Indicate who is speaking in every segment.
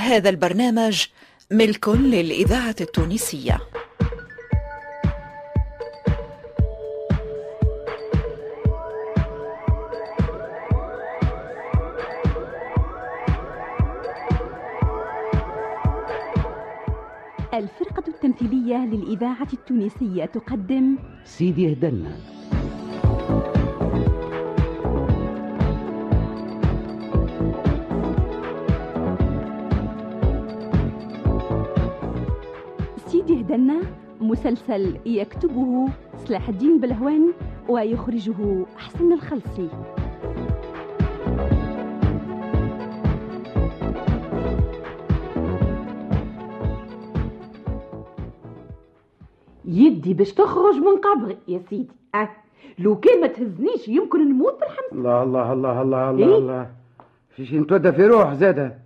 Speaker 1: هذا البرنامج ملك للإذاعة التونسية.
Speaker 2: الفرقة التمثيلية للإذاعة التونسية تقدم
Speaker 3: سيدي هدلنا
Speaker 2: هدنا مسلسل يكتبه صلاح الدين بلهوان ويخرجه حسن الخلصي
Speaker 4: يدي باش تخرج من قبري يا سيدي. أه. لو كان ما تهزنيش يمكن نموت بالحمس.
Speaker 3: الله الله الله الله الله
Speaker 4: إيه؟
Speaker 3: الله. فيش نتودى في روح زادة.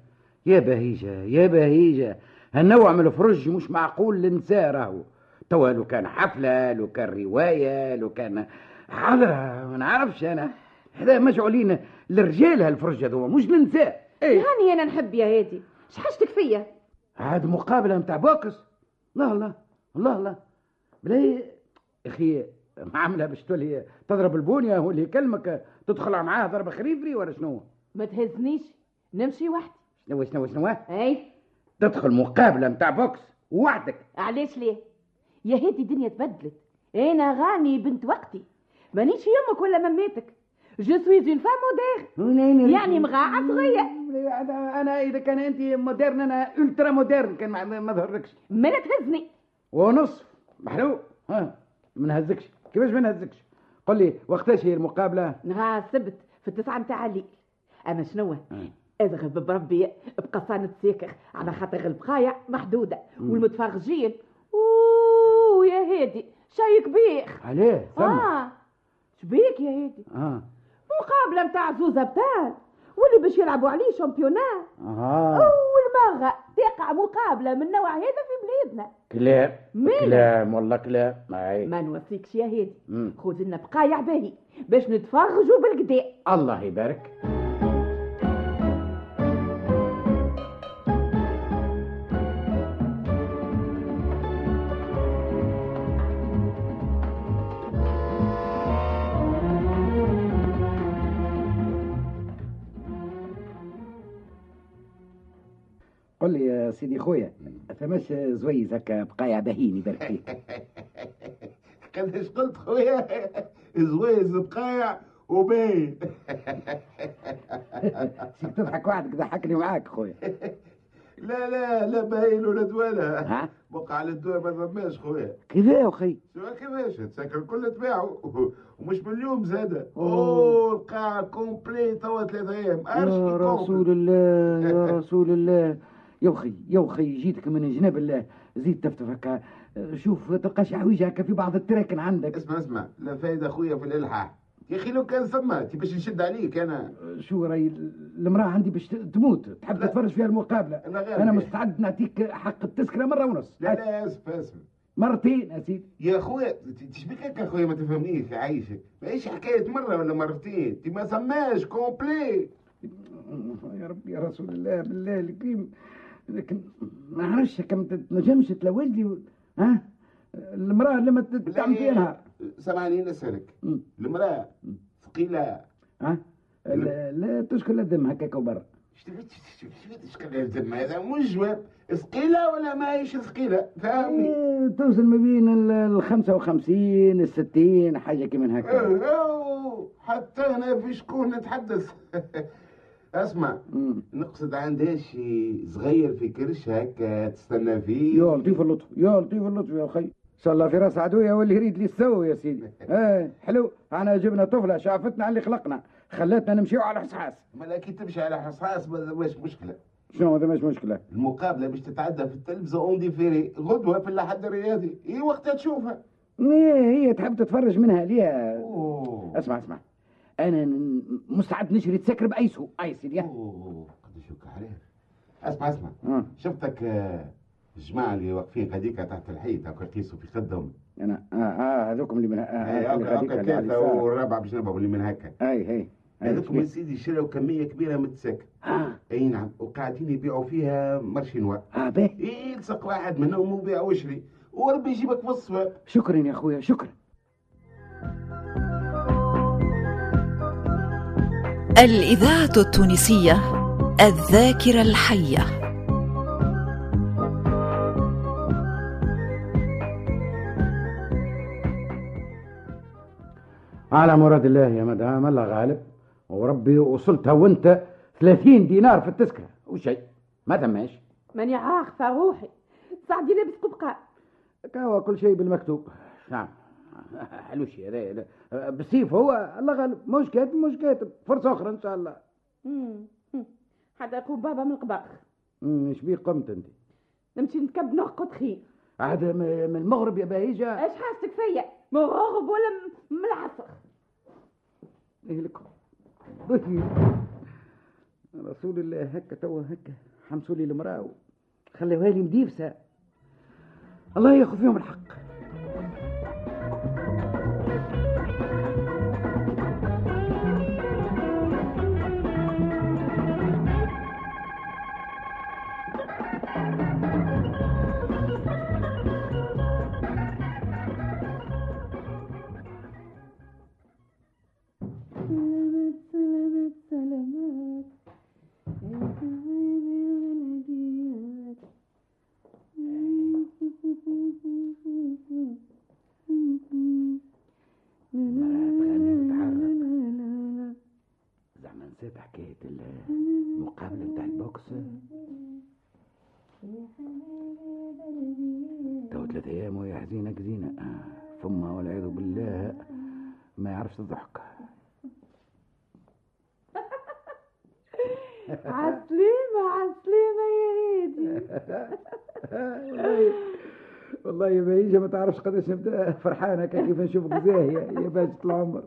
Speaker 3: يا بهيجة يا بهيجة. هالنوع من الفرج مش معقول ننساه راهو. توا لو كان حفلة لو كان رواية لو كان حضرة ما نعرفش أنا. هذا مجعولين للرجال هالفرج هذوما مش ننساه إيه.
Speaker 4: هاني أنا نحب يا هادي. شحشتك فيا؟
Speaker 3: هاد مقابلة متاع بوكس الله الله الله الله. بلاي أخي معاملة باش تولي تضرب البونية هو اللي يكلمك تدخل معاه ضربة خريفري ولا شنو؟
Speaker 4: ما تهزنيش. نمشي وحدي.
Speaker 3: شنو شنو شنو؟
Speaker 4: أي.
Speaker 3: تدخل مقابلة متاع boxe وحدك
Speaker 4: علاش ليه؟ يا هادي الدنيا تبدلت. أنا راني بنت وقتي. مانيش يمك ولا مماتك. جو suis une femme moderne يعني مراعة صغيرة.
Speaker 3: أنا أنا إذا كان أنت moderne أنا ultra moderne كان ما- ما ظهرلكش
Speaker 4: ما لا تهزني.
Speaker 3: ونصف محلو ها ما نهزكش. كيفاش ما نهزكش؟ قل لي وقتاش هي المقابلة؟
Speaker 4: نهار السبت في التسعة متاع الليل. أما شنو؟ اذهب بربي بقصانة ساكر على خاطر البقايع محدودة والمتفرجين. أوه يا هادي شي كبير
Speaker 3: عليه ثم
Speaker 4: آه شبيك يا هادي.
Speaker 3: آه.
Speaker 4: مقابلة متاع زوزة بتال واللي باش يلعبوا عليه شامبيونا
Speaker 3: آه
Speaker 4: أول مرة تقع مقابلة من نوع هذا في بلادنا.
Speaker 3: كلام؟ كلام والله كلام.
Speaker 4: ما نوصيكش يا هادي. خذ لنا بقايع باهي باش نتفرجوا بالقدا.
Speaker 3: الله يبارك. قل لي يا سيدي خويا ثماش زويز هكا بقايع باهين يبارك فيك
Speaker 5: قداش قلت خويا؟ زويز بقايع وباين
Speaker 3: تضحك وحدك ضحكني معاك خويا.
Speaker 5: لا لا لا باين ولا دوالة
Speaker 3: ها؟
Speaker 5: بقى على الدواء ما ثماش خويا.
Speaker 3: يا أخي؟
Speaker 5: سوا كيفاش؟ تسكر الكل تباعه ومش باليوم زاد
Speaker 3: أوه.
Speaker 5: أوه القاعة كومبلي توا ثلاثة أيام.
Speaker 3: يا رسول الله يا رسول الله. يا أخي يا أخي جيتك من جناب الله زيد تفتف هكا. شوف تلقى شي حويجه هكا في بعض التراكن عندك.
Speaker 5: اسمع اسمع. لا فايدة خويا في الإلحاح. يا أخي لو كان ثم تي باش نشد عليك أنا.
Speaker 3: شو راي المرأة عندي باش تموت تحب. تتفرج فيها المقابلة.
Speaker 5: لا غير أنا.
Speaker 3: مستعد نعطيك حق التذكرة مرة ونص.
Speaker 5: لا لا اسف اسف
Speaker 3: مرتين يا سيدي.
Speaker 5: يا خويا تشبيك هكا خويا ما تفهمنيش عايشك. ماهيش حكاية مرة ولا مرتين؟ تي ما سماش complet.
Speaker 3: يا رب يا رسول الله بالله الكريم. لكن ما عرفش كم تنجمش تلوج لي ها؟ المرأة لما تعمل فيها. نهار
Speaker 5: سامعني نسالك. المرأة ثقيلة.
Speaker 3: ها؟ لا, لا تشكل الدم هكاك وبرا.
Speaker 5: شكون الدم؟ هذا مش جواب. ثقيلة ولا ماهيش ثقيلة؟ فهمني.
Speaker 3: إيه، توصل ما بين ال- ال 55 ال 60 حاجة كيما هكا.
Speaker 5: حتى هنا في شكون نتحدث؟ اسمع
Speaker 3: مم.
Speaker 5: نقصد عندها شي صغير في كرش هكا تستنى فيه.
Speaker 3: يا لطيف اللطف يا لطيف اللطف يا أخي. إن شاء الله في راس عدوية واللي يريد لي السو يا سيدي. إيه حلو. أنا جبنا طفلة شافتنا على اللي خلقنا. خلتنا نمشيو على حصحاص
Speaker 5: ما كي تمشي على حصاص ما مش مشكلة.
Speaker 3: شنو هذا؟ مش مشكلة.
Speaker 5: المقابلة باش تتعدى في التلفزة اون ديفيري غدوة في اللحد الرياضي. إي وقتها تشوفها.
Speaker 3: إيه، هي تحب تتفرج منها ليها.
Speaker 5: أوه.
Speaker 3: اسمع اسمع. أنا مستعد نشري تسكر بأي سوق أي سيدي
Speaker 5: أوه قداش يوك عليه اسمع اسمع.
Speaker 3: آه.
Speaker 5: شفتك آه، الجماعة اللي واقفين هذيك تحت الحيط هكا يقيسوا في خدهم.
Speaker 3: أنا آه آه هذوكم اللي من
Speaker 5: اي
Speaker 3: آه
Speaker 5: هكا هكا
Speaker 3: ثلاثة.
Speaker 5: والرابعه باش نبغوا اللي من هكا.
Speaker 3: أي أي
Speaker 5: هذوكم يا سيدي شراو كمية كبيرة من التساكن
Speaker 3: آه.
Speaker 5: أي نعم. وقاعدين يبيعوا فيها مرشينوا
Speaker 3: آه باهي
Speaker 5: يلصق واحد منهم وبيع واشري وربي يجيبك في الصواب
Speaker 3: شكرا يا أخويا شكرا.
Speaker 1: الإذاعة التونسية الذاكرة الحية.
Speaker 3: على مراد الله يا مدام الله غالب. وربي وصلتها وانت 30 دينار في التذكرة وشيء ما تماش
Speaker 4: ماني عارفة روحي. سعدي لابس قبقان
Speaker 3: كهو كل شيء بالمكتوب. نعم حلو شيء. بالسيف هو الله غالب. مش كاتب مش كاتب فرصة أخرى إن شاء الله.
Speaker 4: حتى يقوم بابا من القباخ.
Speaker 3: إيش بيه قمت أنت؟
Speaker 4: نمشي نكب نرقد خير
Speaker 3: عاد من المغرب يا باهيجة
Speaker 4: إيش حاستك فيا؟ مغرب ولا من العصر؟
Speaker 3: إيه لكم. رسول الله هكا توا هكا. حمسوا لي المرأة. خليوها لي مديفسة. الله ياخذ فيهم الحق. نسيت حكاية المقابلة بتاع ال boxe تو ثلاثة أيام وهي حزينة كزينة ثم والعياذ بالله ما يعرفش الضحك.
Speaker 4: عسليمة عسليمة يا هادي
Speaker 3: والله يا باهجة ما تعرفش قداش نبدأ. فرحانة كيف نشوفك زاهية. يا باجة العمر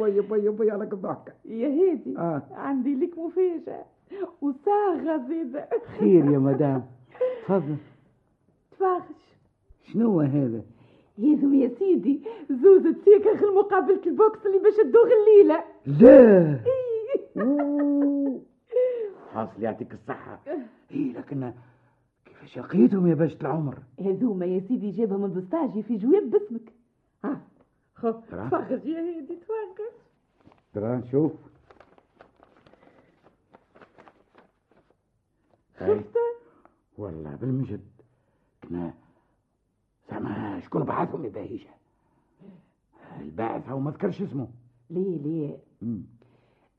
Speaker 3: بي بي بي عليك الضحكة
Speaker 4: يا هيدي
Speaker 3: آه.
Speaker 4: عندي لك مفاجأة. وصاغة زيادة.
Speaker 3: خير يا مدام. تفضل
Speaker 4: تفاخش
Speaker 3: شنو هذا؟
Speaker 4: هذم يا سيدي زوزة سيكخ مقابلة البوكس اللي باش تدوغ الليلة
Speaker 3: لا أوه. حاصل يعطيك الصحة اي لكن كيفاش لقيتهم يا باشا العمر؟
Speaker 4: هذوما يا سيدي جابهم من بوستاجي في جواب باسمك ها خو
Speaker 3: ترى؟
Speaker 4: تفاخش يا هيدي تفاخش
Speaker 3: ترى نشوف هاي. والله بالمجد. كنا زعما شكون بعثهم يا باهيجة الباعث هو ما ذكرش اسمه.
Speaker 4: ليه ليه؟
Speaker 3: مم.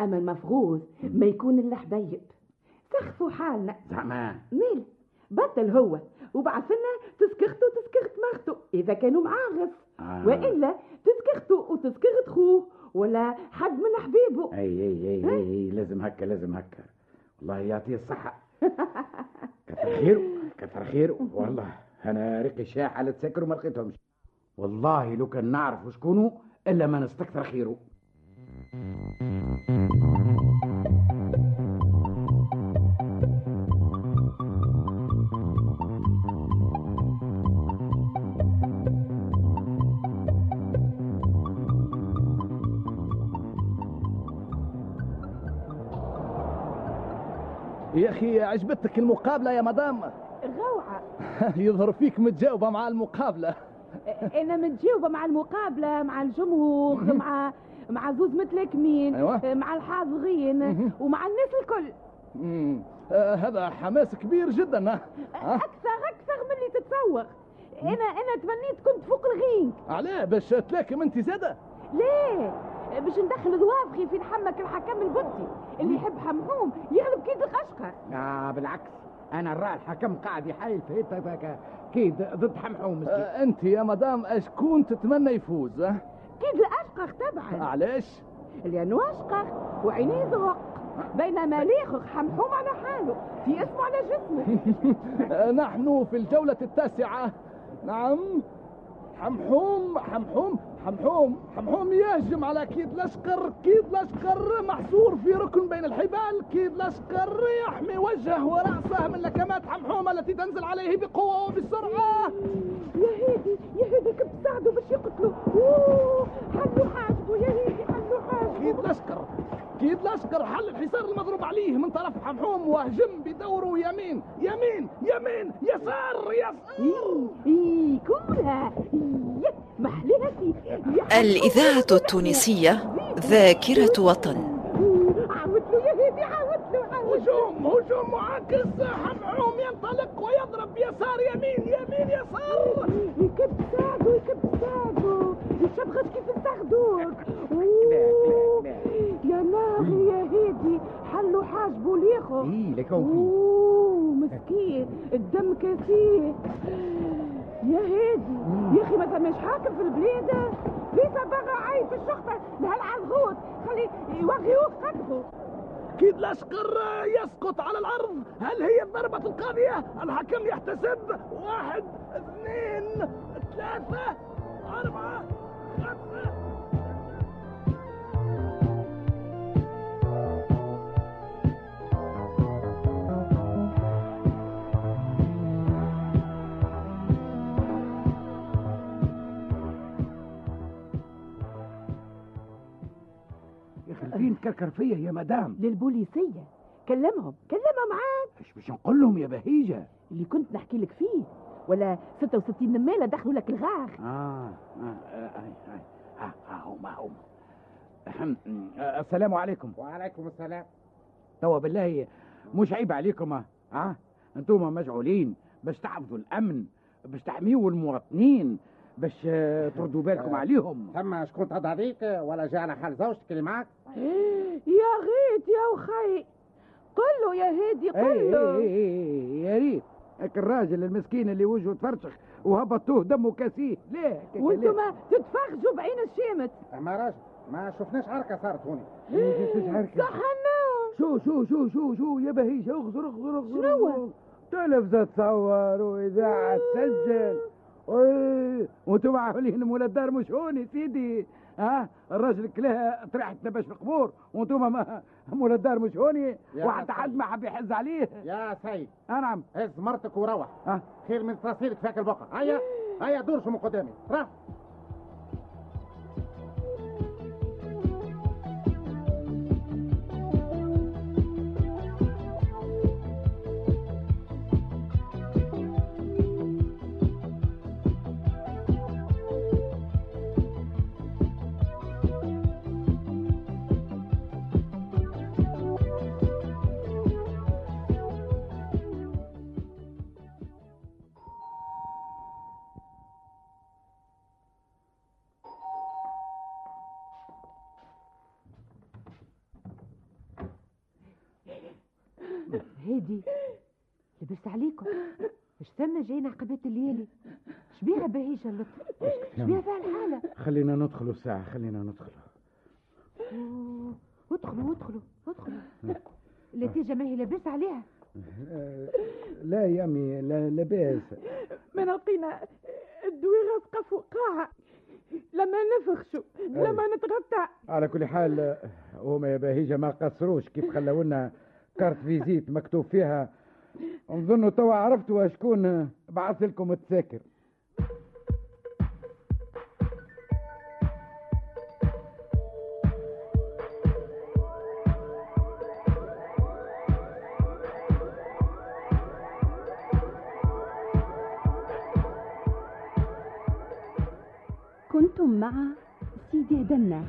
Speaker 4: أما المفروض ما يكون إلا حبيب. سخفوا حالنا.
Speaker 3: زعما.
Speaker 4: مال بطل هو. وبعث لنا تسكرته وتسكرت مرته إذا كانوا معارف
Speaker 3: آه.
Speaker 4: وإلا تسكرته وتسكرت خوه. ولا حد من حبيبه.
Speaker 3: أي أي أي أي, أي لازم هكا لازم هكا. والله يعطيه الصحة. كثر خيره كثر خيره والله أنا ريقي شاح على تسكر وما لقيتهمش. والله لو كان نعرف شكونوا إلا ما نستكثر خيره.
Speaker 6: يا أخي عجبتك المقابلة يا مدام؟
Speaker 4: روعة.
Speaker 6: يظهر فيك متجاوبة مع المقابلة.
Speaker 4: إنا متجاوبة مع المقابلة مع الجمهور مع مع زوز مثلك مين
Speaker 6: أيوة.
Speaker 4: مع الحاضرين ومع الناس الكل.
Speaker 6: آه هذا حماس كبير جدا؟
Speaker 4: أكثر أكثر من اللي تتصور. إنا إنا تمنيت كنت فوق الغينك.
Speaker 6: علاه باش تلاكم انت زاده
Speaker 4: ليه؟ باش ندخل ضوافري في نحمك الحكم البطي اللي يحب حمحوم يغلب كيد القشقر
Speaker 3: آه بالعكس. أنا نرى الحكم قاعد يحايل في هيك كيد ضد حمحوم.
Speaker 6: آه أنت يا مدام اشكون تتمنى يفوز؟ ها؟
Speaker 4: كيد الاشقر طبعا
Speaker 6: علاش؟
Speaker 4: لأنه اشقر وعينيه زرق بينما الآخر حمحوم على حاله. في اسمه على جسمه.
Speaker 6: آه نحن في الجولة التاسعة. نعم. حمحوم حمحوم حمحوم حمحوم يهجم على كيد الاشقر كيد الاشقر محصور في ركن بين الحبال كيد الاشقر يحمي وجهه ورأسه من لكمات حمحوم التي تنزل عليه بقوة وبسرعة.
Speaker 4: يا هيدي يا هيدي كيف ساعدوا باش يقتلوا؟ أوه حلوا حاجبه يا هيدي حلوا
Speaker 6: كيد
Speaker 4: حاجبه
Speaker 6: الاشقر كيد لشقر حل الحصار المضروب عليه من طرف حمحوم وهجم بدوره يمين يمين يمين يسار يسار.
Speaker 1: الإذاعة التونسية ذاكرة وطن.
Speaker 6: هجوم هجوم معاكس. حمحوم ينطلق ويضرب يسار يمين يمين يسار.
Speaker 4: يكب ساقو يكب ساقو الشبغش كيف تاخدوك يا ناغي يا هيدي حلوا حاجبه ليخو
Speaker 3: إيه
Speaker 4: أوه مسكين. الدم كثير. يا هادي يا أخي ما ثماش حاكم في البلاد. في صباغه عايز في الشرطه لهالعزغوط خلي يوغيوه خطفه
Speaker 6: كيد لشقر يسقط على الأرض. هل هي الضربة القاضية؟ الحكم يحتسب. واحد اثنين ثلاثة أربعة.
Speaker 3: تكركر فيا يا مدام.
Speaker 4: للبوليسية. كلمهم كلمهم عاد.
Speaker 3: إيش باش نقول لهم يا بهيجة؟
Speaker 4: اللي كنت نحكي لك فيه. ولا 66 نماله دخلوا لك الغار
Speaker 3: آه آه آه، آه، آه، آه، هم هم. آه، السلام عليكم.
Speaker 5: وعليكم السلام.
Speaker 3: توا بالله مش عيب عليكم آه؟ آه؟ أنتم مشغولين. باش تحفظوا الأمن باش تحميوا المواطنين باش تردوا بالكم. عليهم.
Speaker 7: ثم شكون تهضر ولا جاء على حال زوجتك اللي معك
Speaker 4: يا غيت يا وخي قل له يا هادي قل له
Speaker 3: يا ريت. هاك الراجل المسكين اللي وجهه تفرشخ وهبطوه دمه كاسيه ليه؟
Speaker 4: وأنتم تتفرجوا بعين الشامت
Speaker 7: ما راجل ما شفناش عركة صارت هوني
Speaker 4: صحنا
Speaker 3: شو شو شو شو شو يا بهيجة اغزر اغزر اغزر.
Speaker 4: شنو؟
Speaker 3: تلفزة تصور وإذاعة تسجل. وأنتم عاملين مول الدار مش هوني سيدي. ها؟ الراجل كلها طرحتنا باش في القبور وأنتم ما مول الدار مش هوني
Speaker 7: يا
Speaker 3: وحتى حد. ما حب يحز عليه.
Speaker 7: يا سيد
Speaker 3: آه نعم.
Speaker 7: هز مرتك وروح.
Speaker 3: ها
Speaker 7: خير من تصيرك فيك البقع هيا هيا دور شو من قدامي. روح
Speaker 4: هادي. لبست عليكم. اش ثم جايين عقبات الليالي؟ شبيها بهيجه اللطف شبيها فيها الحالة؟
Speaker 3: خلينا ندخلوا الساعة خلينا ندخلوا.
Speaker 4: ادخلوا ادخلوا ادخلوا. النتيجة ما هي لاباس عليها.
Speaker 3: آه، لا يا أمي لا لاباس.
Speaker 4: ما لقينا الدويغة سقف وقاعه لما نفخشوا لما نتغطى.
Speaker 3: على كل حال آه، هما يا بهيجة ما قصروش. كيف خلوا لنا كارت فيزيت مكتوب فيها. نظن توا عرفتوا شكون بعث لكم التذاكر.
Speaker 2: كنتم مع سيدي دنا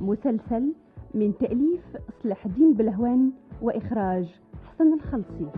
Speaker 2: مسلسل من تأليف صلاح الدين بلهوان وإخراج حسن الخلصي.